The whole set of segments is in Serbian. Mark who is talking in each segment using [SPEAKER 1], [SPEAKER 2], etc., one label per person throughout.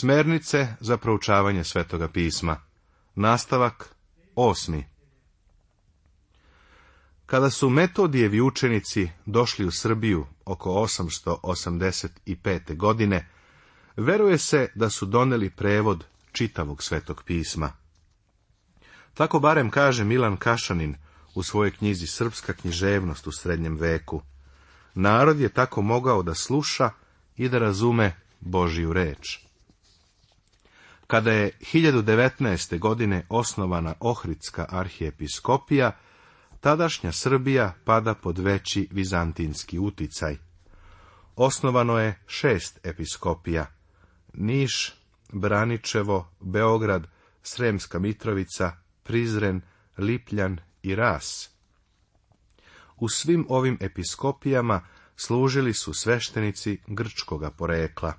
[SPEAKER 1] Smernice za proučavanje Svetoga pisma. Nastavak osmi. Kada su metodijevi učenici došli u Srbiju oko 885. godine, veruje se da su doneli prevod čitavog Svetog pisma. Tako barem kaže Milan Kašanin u svojoj knjizi Srpska književnost u srednjem veku. Narod je tako mogao da sluša i da razume Božiju reč. Kada je 1019. godine osnovana Ohridska arhijepiskopija, tadašnja Srbija pada pod veći vizantinski uticaj. Osnovano je šest episkopija. Niš, Braničevo, Beograd, Sremska Mitrovica, Prizren, Lipljan i Ras. U svim ovim episkopijama služili su sveštenici grčkoga porekla.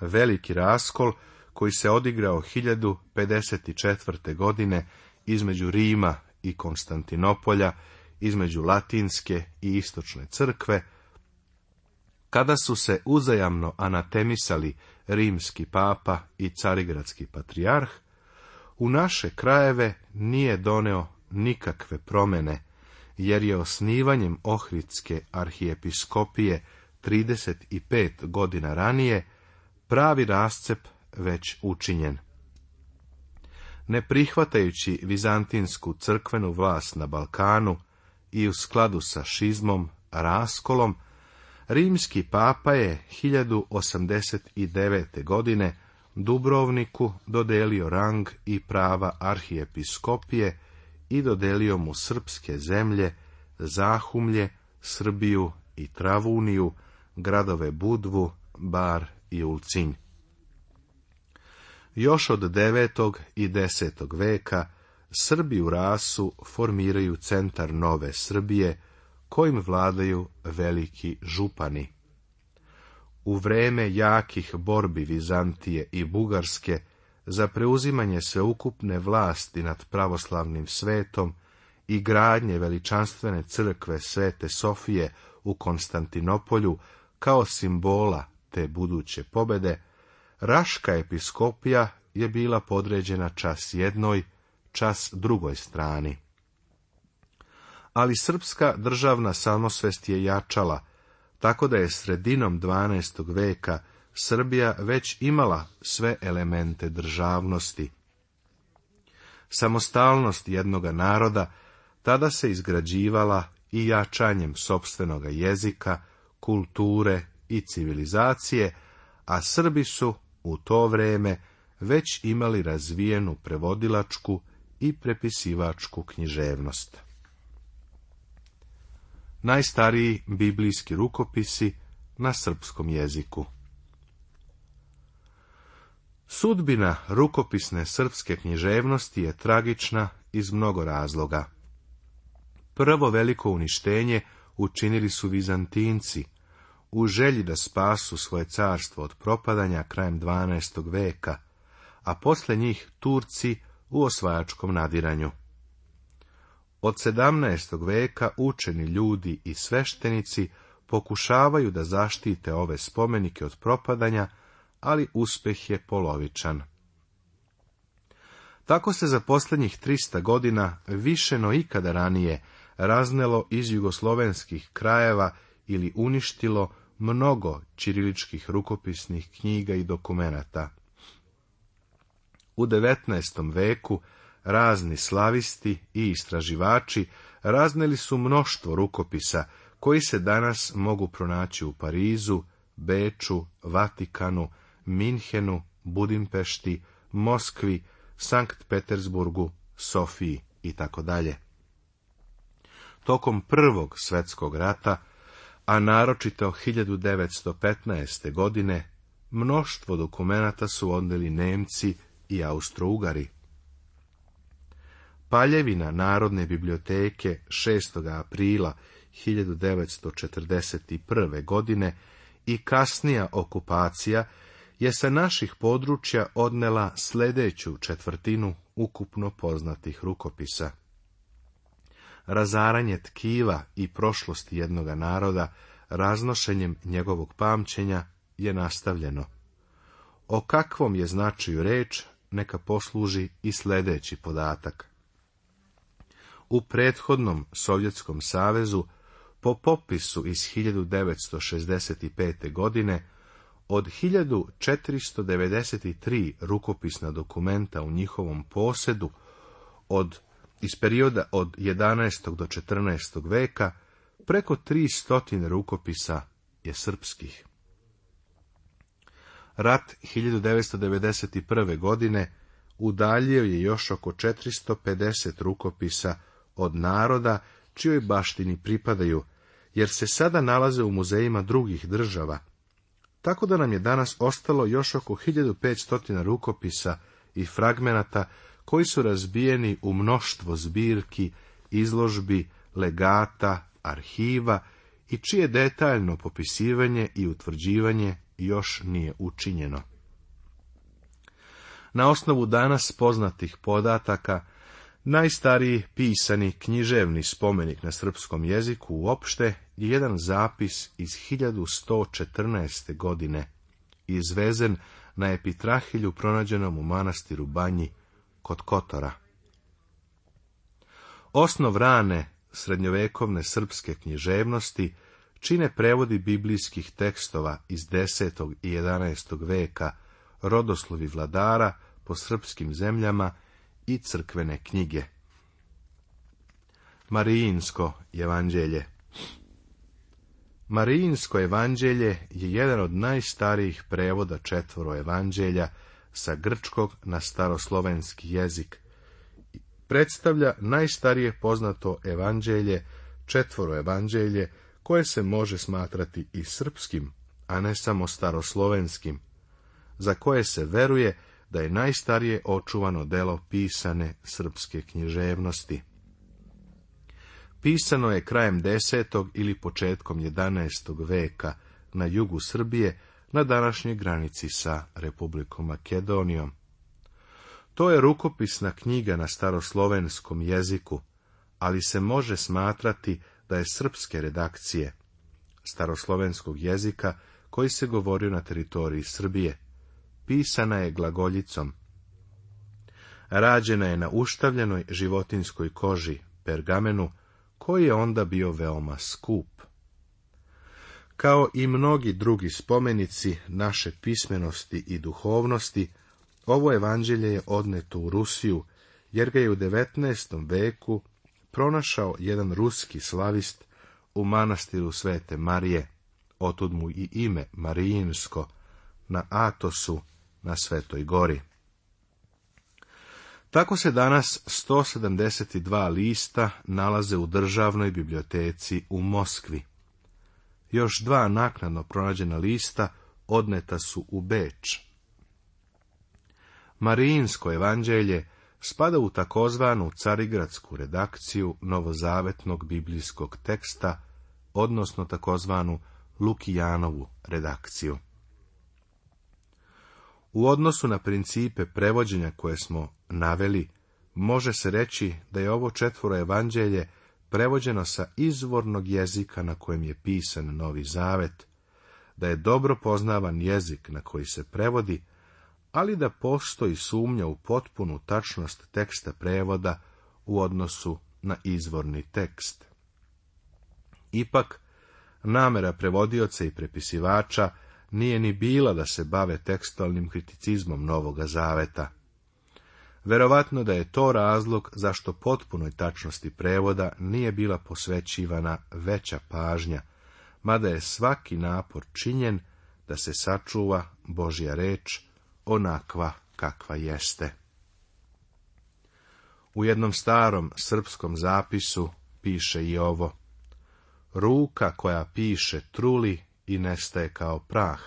[SPEAKER 1] Veliki raskol koji se odigrao 1054. godine između Rima i Konstantinopolja, između Latinske i Istočne crkve, kada su se uzajamno anatemisali rimski papa i carigradski patrijarh, u naše krajeve nije doneo nikakve promene, jer je osnivanjem Ohridske arhijepiskopije 35 godina ranije pravi rascep već učinjen. Ne prihvatajući vizantinsku crkvenu vlast na Balkanu i u skladu sa šizmom, raskolom, rimski papa je 1089. godine Dubrovniku dodelio rang i prava arhijepiskopije i dodelio mu srpske zemlje, Zahumlje, Srbiju i Travuniju, gradove Budvu, Bar i Ulcinj. Još od 9. i desetog veka Srbi u rasu formiraju centar Nove Srbije, kojim vladaju veliki župani. U vreme jakih borbi Vizantije i Bugarske za preuzimanje sveukupne vlasti nad pravoslavnim svetom i gradnje veličanstvene crkve Svete Sofije u Konstantinopolju kao simbola te buduće pobede, Raška episkopija je bila podređena čas jednoj, čas drugoj strani. Ali srpska državna samosvest je jačala, tako da je sredinom 12. veka Srbija već imala sve elemente državnosti. Samostalnost jednoga naroda tada se izgrađivala i jačanjem sopstvenoga jezika, kulture i civilizacije, a Srbi su u to vrijeme već imali razvijenu prevodilačku i prepisivačku književnost. Najstariji biblijski rukopisi na srpskom jeziku Sudbina rukopisne srpske književnosti je tragična iz mnogo razloga. Prvo veliko uništenje učinili su Vizantinci, u želji da spasu svoje carstvo od propadanja krajem 12. veka, a posle njih Turci u osvajačkom nadiranju. Od 17. veka učeni ljudi i sveštenici pokušavaju da zaštite ove spomenike od propadanja, ali uspeh je polovičan. Tako se za posljednjih 300 godina više no ikada ranije raznelo iz jugoslovenskih krajeva ili uništilo mnogo čiriličkih rukopisnih knjiga i dokumenata. U 19. veku razni slavisti i istraživači razneli su mnoštvo rukopisa koji se danas mogu pronaći u Parizu, Beču, Vatikanu, Minhenu, Budimpešti, Moskvi, Sankt Petersburgu, Sofiji i tako dalje. Tokom prvog svjetskog rata a naročito 1915. godine, mnoštvo dokumenata su odneli Nemci i Austro-Ugari. Paljevina Narodne biblioteke 6. aprila 1941. godine i kasnija okupacija je sa naših područja odnela sljedeću četvrtinu ukupno poznatih rukopisa razaranje tkiva i prošlosti jednoga naroda, raznošenjem njegovog pamćenja je nastavljeno. O kakvom je značaju reč, neka posluži i sljedeći podatak. U prethodnom Sovjetskom savezu, po popisu iz 1965. godine, od 1493 rukopisna dokumenta u njihovom posedu, od iz perioda od 11. do 14. veka preko 300 rukopisa je srpskih. Rat 1991. godine udaljio je još oko 450 rukopisa od naroda čijoj baštini pripadaju, jer se sada nalaze u muzejima drugih država, tako da nam je danas ostalo još oko 1500 rukopisa i fragmenata koji su razbijeni u mnoštvo zbirki, izložbi, legata, arhiva i čije detaljno popisivanje i utvrđivanje još nije učinjeno. Na osnovu danas poznatih podataka, najstariji pisani književni spomenik na srpskom jeziku uopšte je jedan zapis iz 1114. godine, izvezen na epitrahilju pronađenom u manastiru Banji kod Kotora. Osnov rane srednjovekovne srpske književnosti čine prevodi biblijskih tekstova iz 10. i 11. veka, rodoslovi vladara po srpskim zemljama i crkvene knjige. Marijinsko evanđelje Marijinsko evanđelje je jedan od najstarijih prevoda četvoro evanđelja sa grčkog na staroslovenski jezik. Predstavlja najstarije poznato evanđelje, četvoro evanđelje, koje se može smatrati i srpskim, a ne samo staroslovenskim, za koje se veruje da je najstarije očuvano delo pisane srpske književnosti. Pisano je krajem 10. ili početkom 11. veka na jugu Srbije, na današnjoj granici sa Republikom Makedonijom. To je rukopisna knjiga na staroslovenskom jeziku, ali se može smatrati da je srpske redakcije staroslovenskog jezika koji se govorio na teritoriji Srbije. Pisana je glagoljicom. Rađena je na uštavljenoj životinskoj koži, pergamenu, koji je onda bio veoma skup. Kao i mnogi drugi spomenici naše pismenosti i duhovnosti, ovo evanđelje je odneto u Rusiju, jer ga je u 19. veku pronašao jedan ruski slavist u manastiru Svete Marije, otud mu i ime Marijinsko, na Atosu, na Svetoj gori. Tako se danas 172 lista nalaze u državnoj biblioteci u Moskvi. Još dva naknadno pronađena lista odneta su u Beč. Marijinsko evanđelje spada u takozvanu carigradsku redakciju novozavetnog biblijskog teksta, odnosno takozvanu Lukijanovu redakciju. U odnosu na principe prevođenja koje smo naveli, može se reći da je ovo četvoro evanđelje Prevođeno sa izvornog jezika na kojem je pisan Novi Zavet, da je dobro poznavan jezik na koji se prevodi, ali da postoji sumnja u potpunu tačnost teksta prevoda u odnosu na izvorni tekst. Ipak, namera prevodioca i prepisivača nije ni bila da se bave tekstualnim kriticizmom Novoga Zaveta. Verovatno da je to razlog zašto potpunoj tačnosti prevoda nije bila posvećivana veća pažnja, mada je svaki napor činjen da se sačuva Božja reč onakva kakva jeste. U jednom starom srpskom zapisu piše i ovo. Ruka koja piše truli i nestaje kao prah,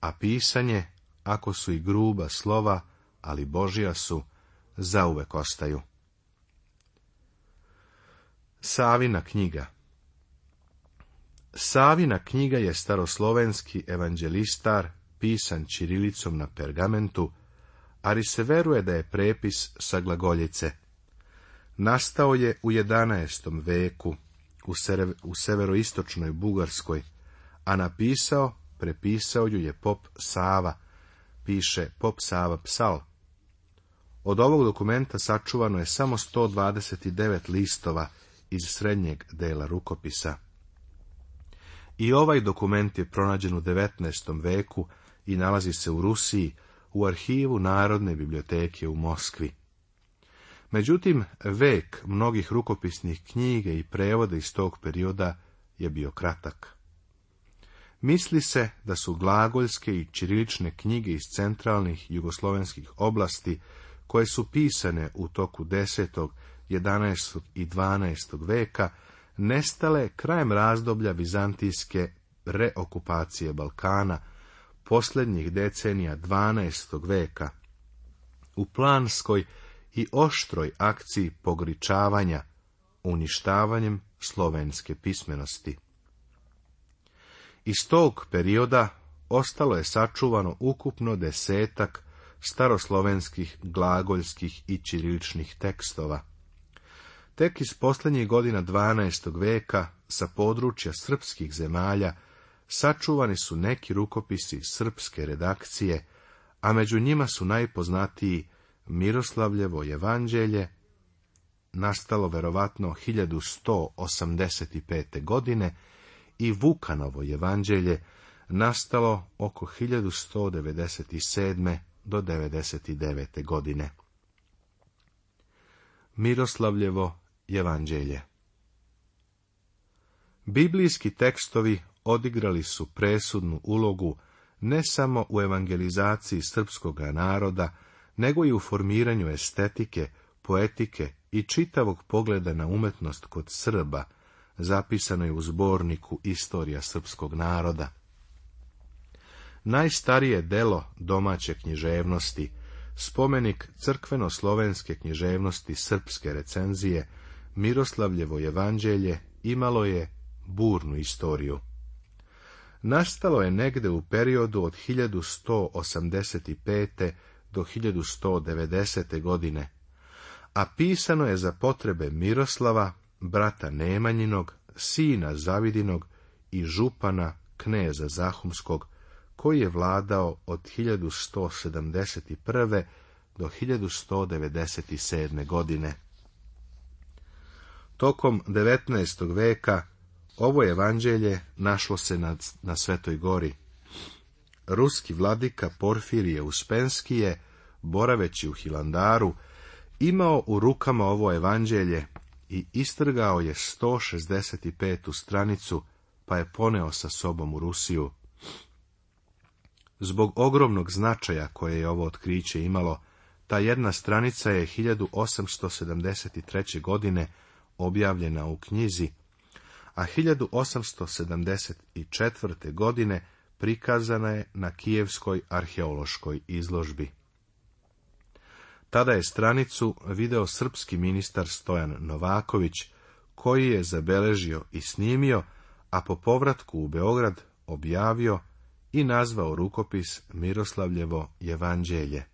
[SPEAKER 1] a pisanje, ako su i gruba slova, ali Božija su, zauvek ostaju. Savina knjiga Savina knjiga je staroslovenski evanđelistar, pisan čirilicom na pergamentu, ali se veruje da je prepis sa glagoljice. Nastao je u 11. veku u, u severoistočnoj Bugarskoj, a napisao, prepisao ju je pop Sava, piše pop Sava Psal, od ovog dokumenta sačuvano je samo 129 listova iz srednjeg dela rukopisa. I ovaj dokument je pronađen u 19. veku i nalazi se u Rusiji, u arhivu Narodne biblioteke u Moskvi. Međutim, vek mnogih rukopisnih knjige i prevode iz tog perioda je bio kratak. Misli se da su glagoljske i čirilične knjige iz centralnih jugoslovenskih oblasti koje su pisane u toku 10., 11. i 12. veka, nestale krajem razdoblja vizantijske reokupacije Balkana, posljednjih decenija 12. veka, u planskoj i oštroj akciji pogričavanja, uništavanjem slovenske pismenosti. Iz tog perioda ostalo je sačuvano ukupno desetak staroslovenskih, glagoljskih i ćiriličnih tekstova. Tek iz posljednjih godina 12. veka sa područja srpskih zemalja sačuvani su neki rukopisi srpske redakcije, a među njima su najpoznatiji Miroslavljevo evanđelje, nastalo verovatno 1185. godine, i Vukanovo evanđelje, nastalo oko 1197 do 99. godine. Miroslavljevo jevanđelje Biblijski tekstovi odigrali su presudnu ulogu ne samo u evangelizaciji srpskoga naroda, nego i u formiranju estetike, poetike i čitavog pogleda na umetnost kod Srba, zapisano je u zborniku Istorija srpskog naroda. Najstarije delo domaće književnosti, spomenik crkveno-slovenske književnosti srpske recenzije, Miroslavljevo evanđelje, imalo je burnu istoriju. Nastalo je negde u periodu od 1185. do 1190. godine, a pisano je za potrebe Miroslava, brata Nemanjinog, sina Zavidinog i župana kneza Zahumskog, koji je vladao od 1171. do 1197. godine. Tokom 19. veka ovo evanđelje našlo se na, na Svetoj gori. Ruski vladika Porfirije Uspenski je, boraveći u Hilandaru, imao u rukama ovo evanđelje i istrgao je 165. stranicu, pa je poneo sa sobom u Rusiju. Zbog ogromnog značaja koje je ovo otkriće imalo, ta jedna stranica je 1873. godine objavljena u knjizi, a 1874. godine prikazana je na Kijevskoj arheološkoj izložbi. Tada je stranicu video srpski ministar Stojan Novaković, koji je zabeležio i snimio, a po povratku u Beograd objavio i nazvao rukopis Miroslavljevo evanđelje.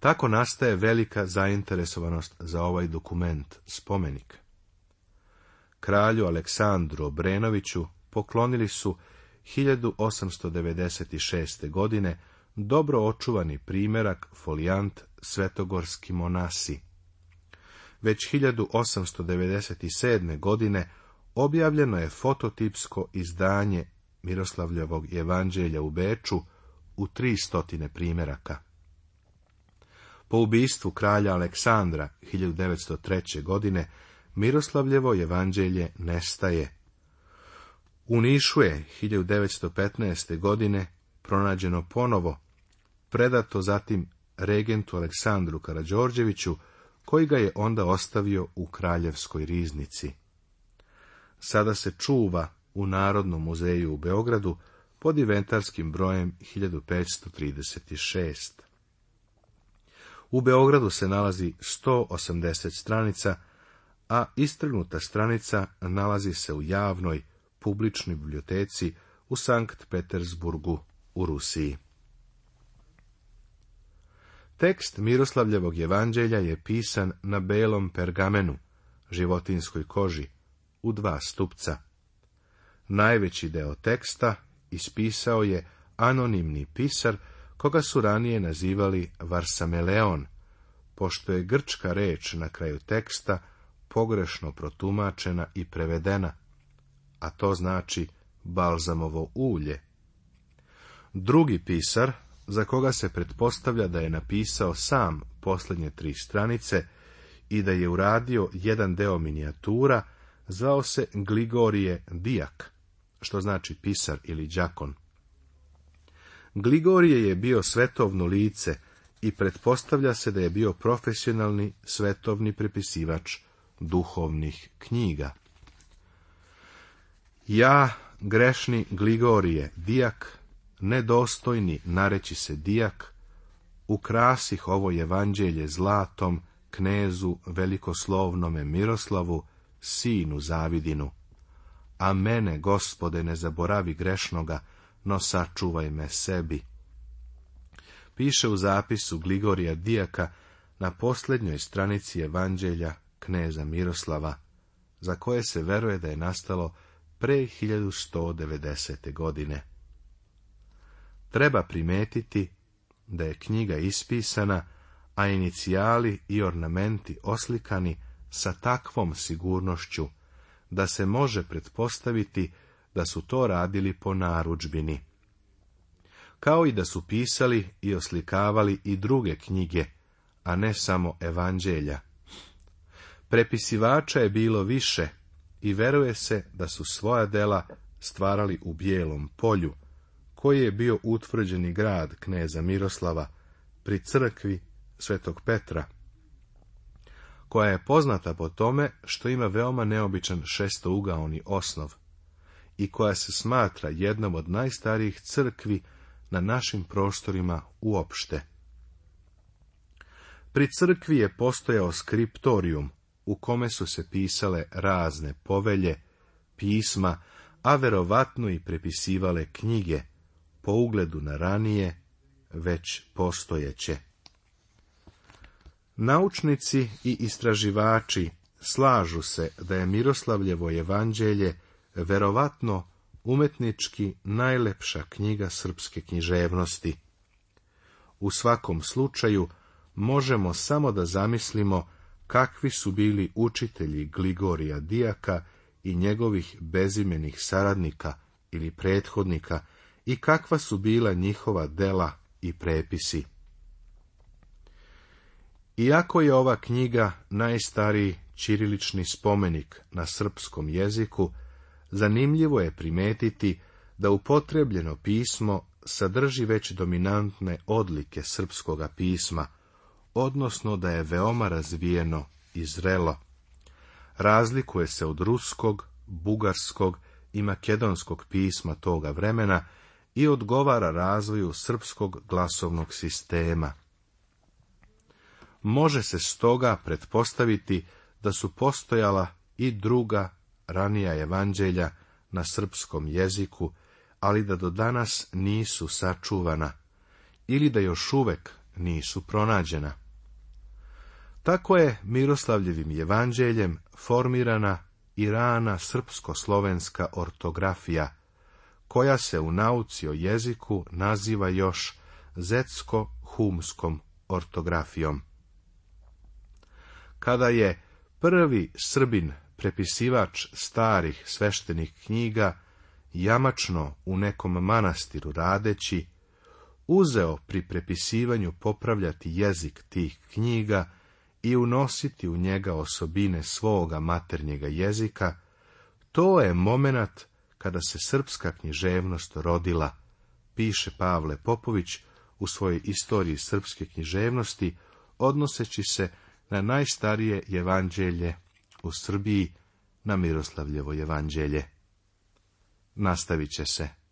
[SPEAKER 1] Tako nastaje velika zainteresovanost za ovaj dokument, spomenik. Kralju Aleksandru Obrenoviću poklonili su 1896. godine dobro očuvani primjerak folijant Svetogorski monasi. Već 1897. godine objavljeno je fototipsko izdanje Miroslavljevog evanđelja u Beču u tri stotine primjeraka. Po ubistvu kralja Aleksandra 1903. godine Miroslavljevo evanđelje nestaje. U Nišu je 1915. godine pronađeno ponovo, predato zatim regentu Aleksandru Karađorđeviću, koji ga je onda ostavio u kraljevskoj riznici. Sada se čuva u Narodnom muzeju u Beogradu pod inventarskim brojem 1536. U Beogradu se nalazi 180 stranica, a istrgnuta stranica nalazi se u javnoj, publičnoj biblioteci u Sankt Petersburgu u Rusiji. Tekst Miroslavljevog evanđelja je pisan na belom pergamenu, životinskoj koži, u dva stupca, Najveći deo teksta ispisao je anonimni pisar, koga su ranije nazivali Varsameleon, pošto je grčka reč na kraju teksta pogrešno protumačena i prevedena, a to znači balzamovo ulje. Drugi pisar, za koga se pretpostavlja da je napisao sam posljednje tri stranice i da je uradio jedan deo minijatura, zvao se Gligorije Dijak što znači pisar ili đakon. Gligorije je bio svetovno lice i pretpostavlja se da je bio profesionalni svetovni prepisivač duhovnih knjiga. Ja, grešni Gligorije, dijak, nedostojni, nareći se dijak, ukrasih ovo evanđelje zlatom, knezu, velikoslovnome Miroslavu, sinu Zavidinu. A mene, gospode, ne zaboravi grešnoga, no sačuvaj me sebi. Piše u zapisu Gligorija Dijaka na posljednjoj stranici Evanđelja kneza Miroslava, za koje se veruje da je nastalo pre 1190. godine. Treba primetiti da je knjiga ispisana, a inicijali i ornamenti oslikani sa takvom sigurnošću da se može pretpostaviti da su to radili po narudžbini. Kao i da su pisali i oslikavali i druge knjige, a ne samo evanđelja. Prepisivača je bilo više i veruje se da su svoja dela stvarali u bijelom polju, koji je bio utvrđeni grad kneza Miroslava pri crkvi Svetog Petra, koja je poznata po tome što ima veoma neobičan šestougaoni osnov i koja se smatra jednom od najstarijih crkvi na našim prostorima uopšte. Pri crkvi je postojao skriptorijum u kome su se pisale razne povelje, pisma, a verovatno i prepisivale knjige po ugledu na ranije već postojeće. Naučnici i istraživači slažu se da je Miroslavljevo evanđelje verovatno umetnički najlepša knjiga srpske književnosti. U svakom slučaju možemo samo da zamislimo kakvi su bili učitelji Gligorija Dijaka i njegovih bezimenih saradnika ili prethodnika i kakva su bila njihova dela i prepisi. Iako je ova knjiga najstariji čirilični spomenik na srpskom jeziku, zanimljivo je primetiti da upotrebljeno pismo sadrži već dominantne odlike srpskoga pisma, odnosno da je veoma razvijeno i zrelo. Razlikuje se od ruskog, bugarskog i makedonskog pisma toga vremena i odgovara razvoju srpskog glasovnog sistema. Može se stoga pretpostaviti da su postojala i druga ranija evanđelja na srpskom jeziku, ali da do danas nisu sačuvana ili da još uvek nisu pronađena. Tako je Miroslavljevim evanđeljem formirana i rana srpsko-slovenska ortografija, koja se u nauci o jeziku naziva još zetsko-humskom ortografijom kada je prvi Srbin prepisivač starih sveštenih knjiga jamačno u nekom manastiru radeći, uzeo pri prepisivanju popravljati jezik tih knjiga i unositi u njega osobine svoga maternjega jezika, to je momenat kada se srpska književnost rodila, piše Pavle Popović u svojoj istoriji srpske književnosti, odnoseći se na najstarije evanđelje u Srbiji, na Miroslavljevo evanđelje. Nastavit će se.